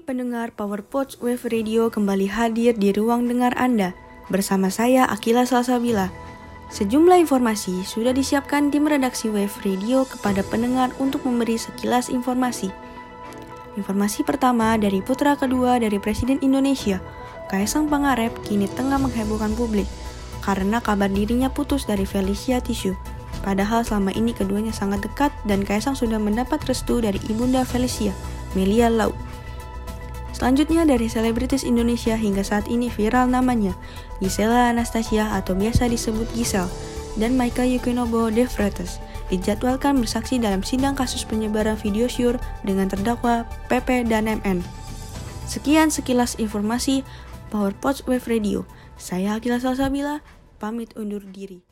pendengar PowerPods Wave Radio kembali hadir di ruang dengar Anda bersama saya Akila Salsabila. Sejumlah informasi sudah disiapkan tim redaksi Wave Radio kepada pendengar untuk memberi sekilas informasi. Informasi pertama dari putra kedua dari Presiden Indonesia, Kaisang Pangarep kini tengah menghebohkan publik karena kabar dirinya putus dari Felicia Tisu. Padahal selama ini keduanya sangat dekat dan Kaisang sudah mendapat restu dari ibunda Felicia, Melia Lau. Selanjutnya dari selebritis Indonesia hingga saat ini viral namanya Gisela Anastasia atau biasa disebut Gisel dan Maika Yukinobo De Freitas dijadwalkan bersaksi dalam sidang kasus penyebaran video syur dengan terdakwa PP dan MN. Sekian sekilas informasi PowerPods Wave Radio. Saya Akila Salsabila, pamit undur diri.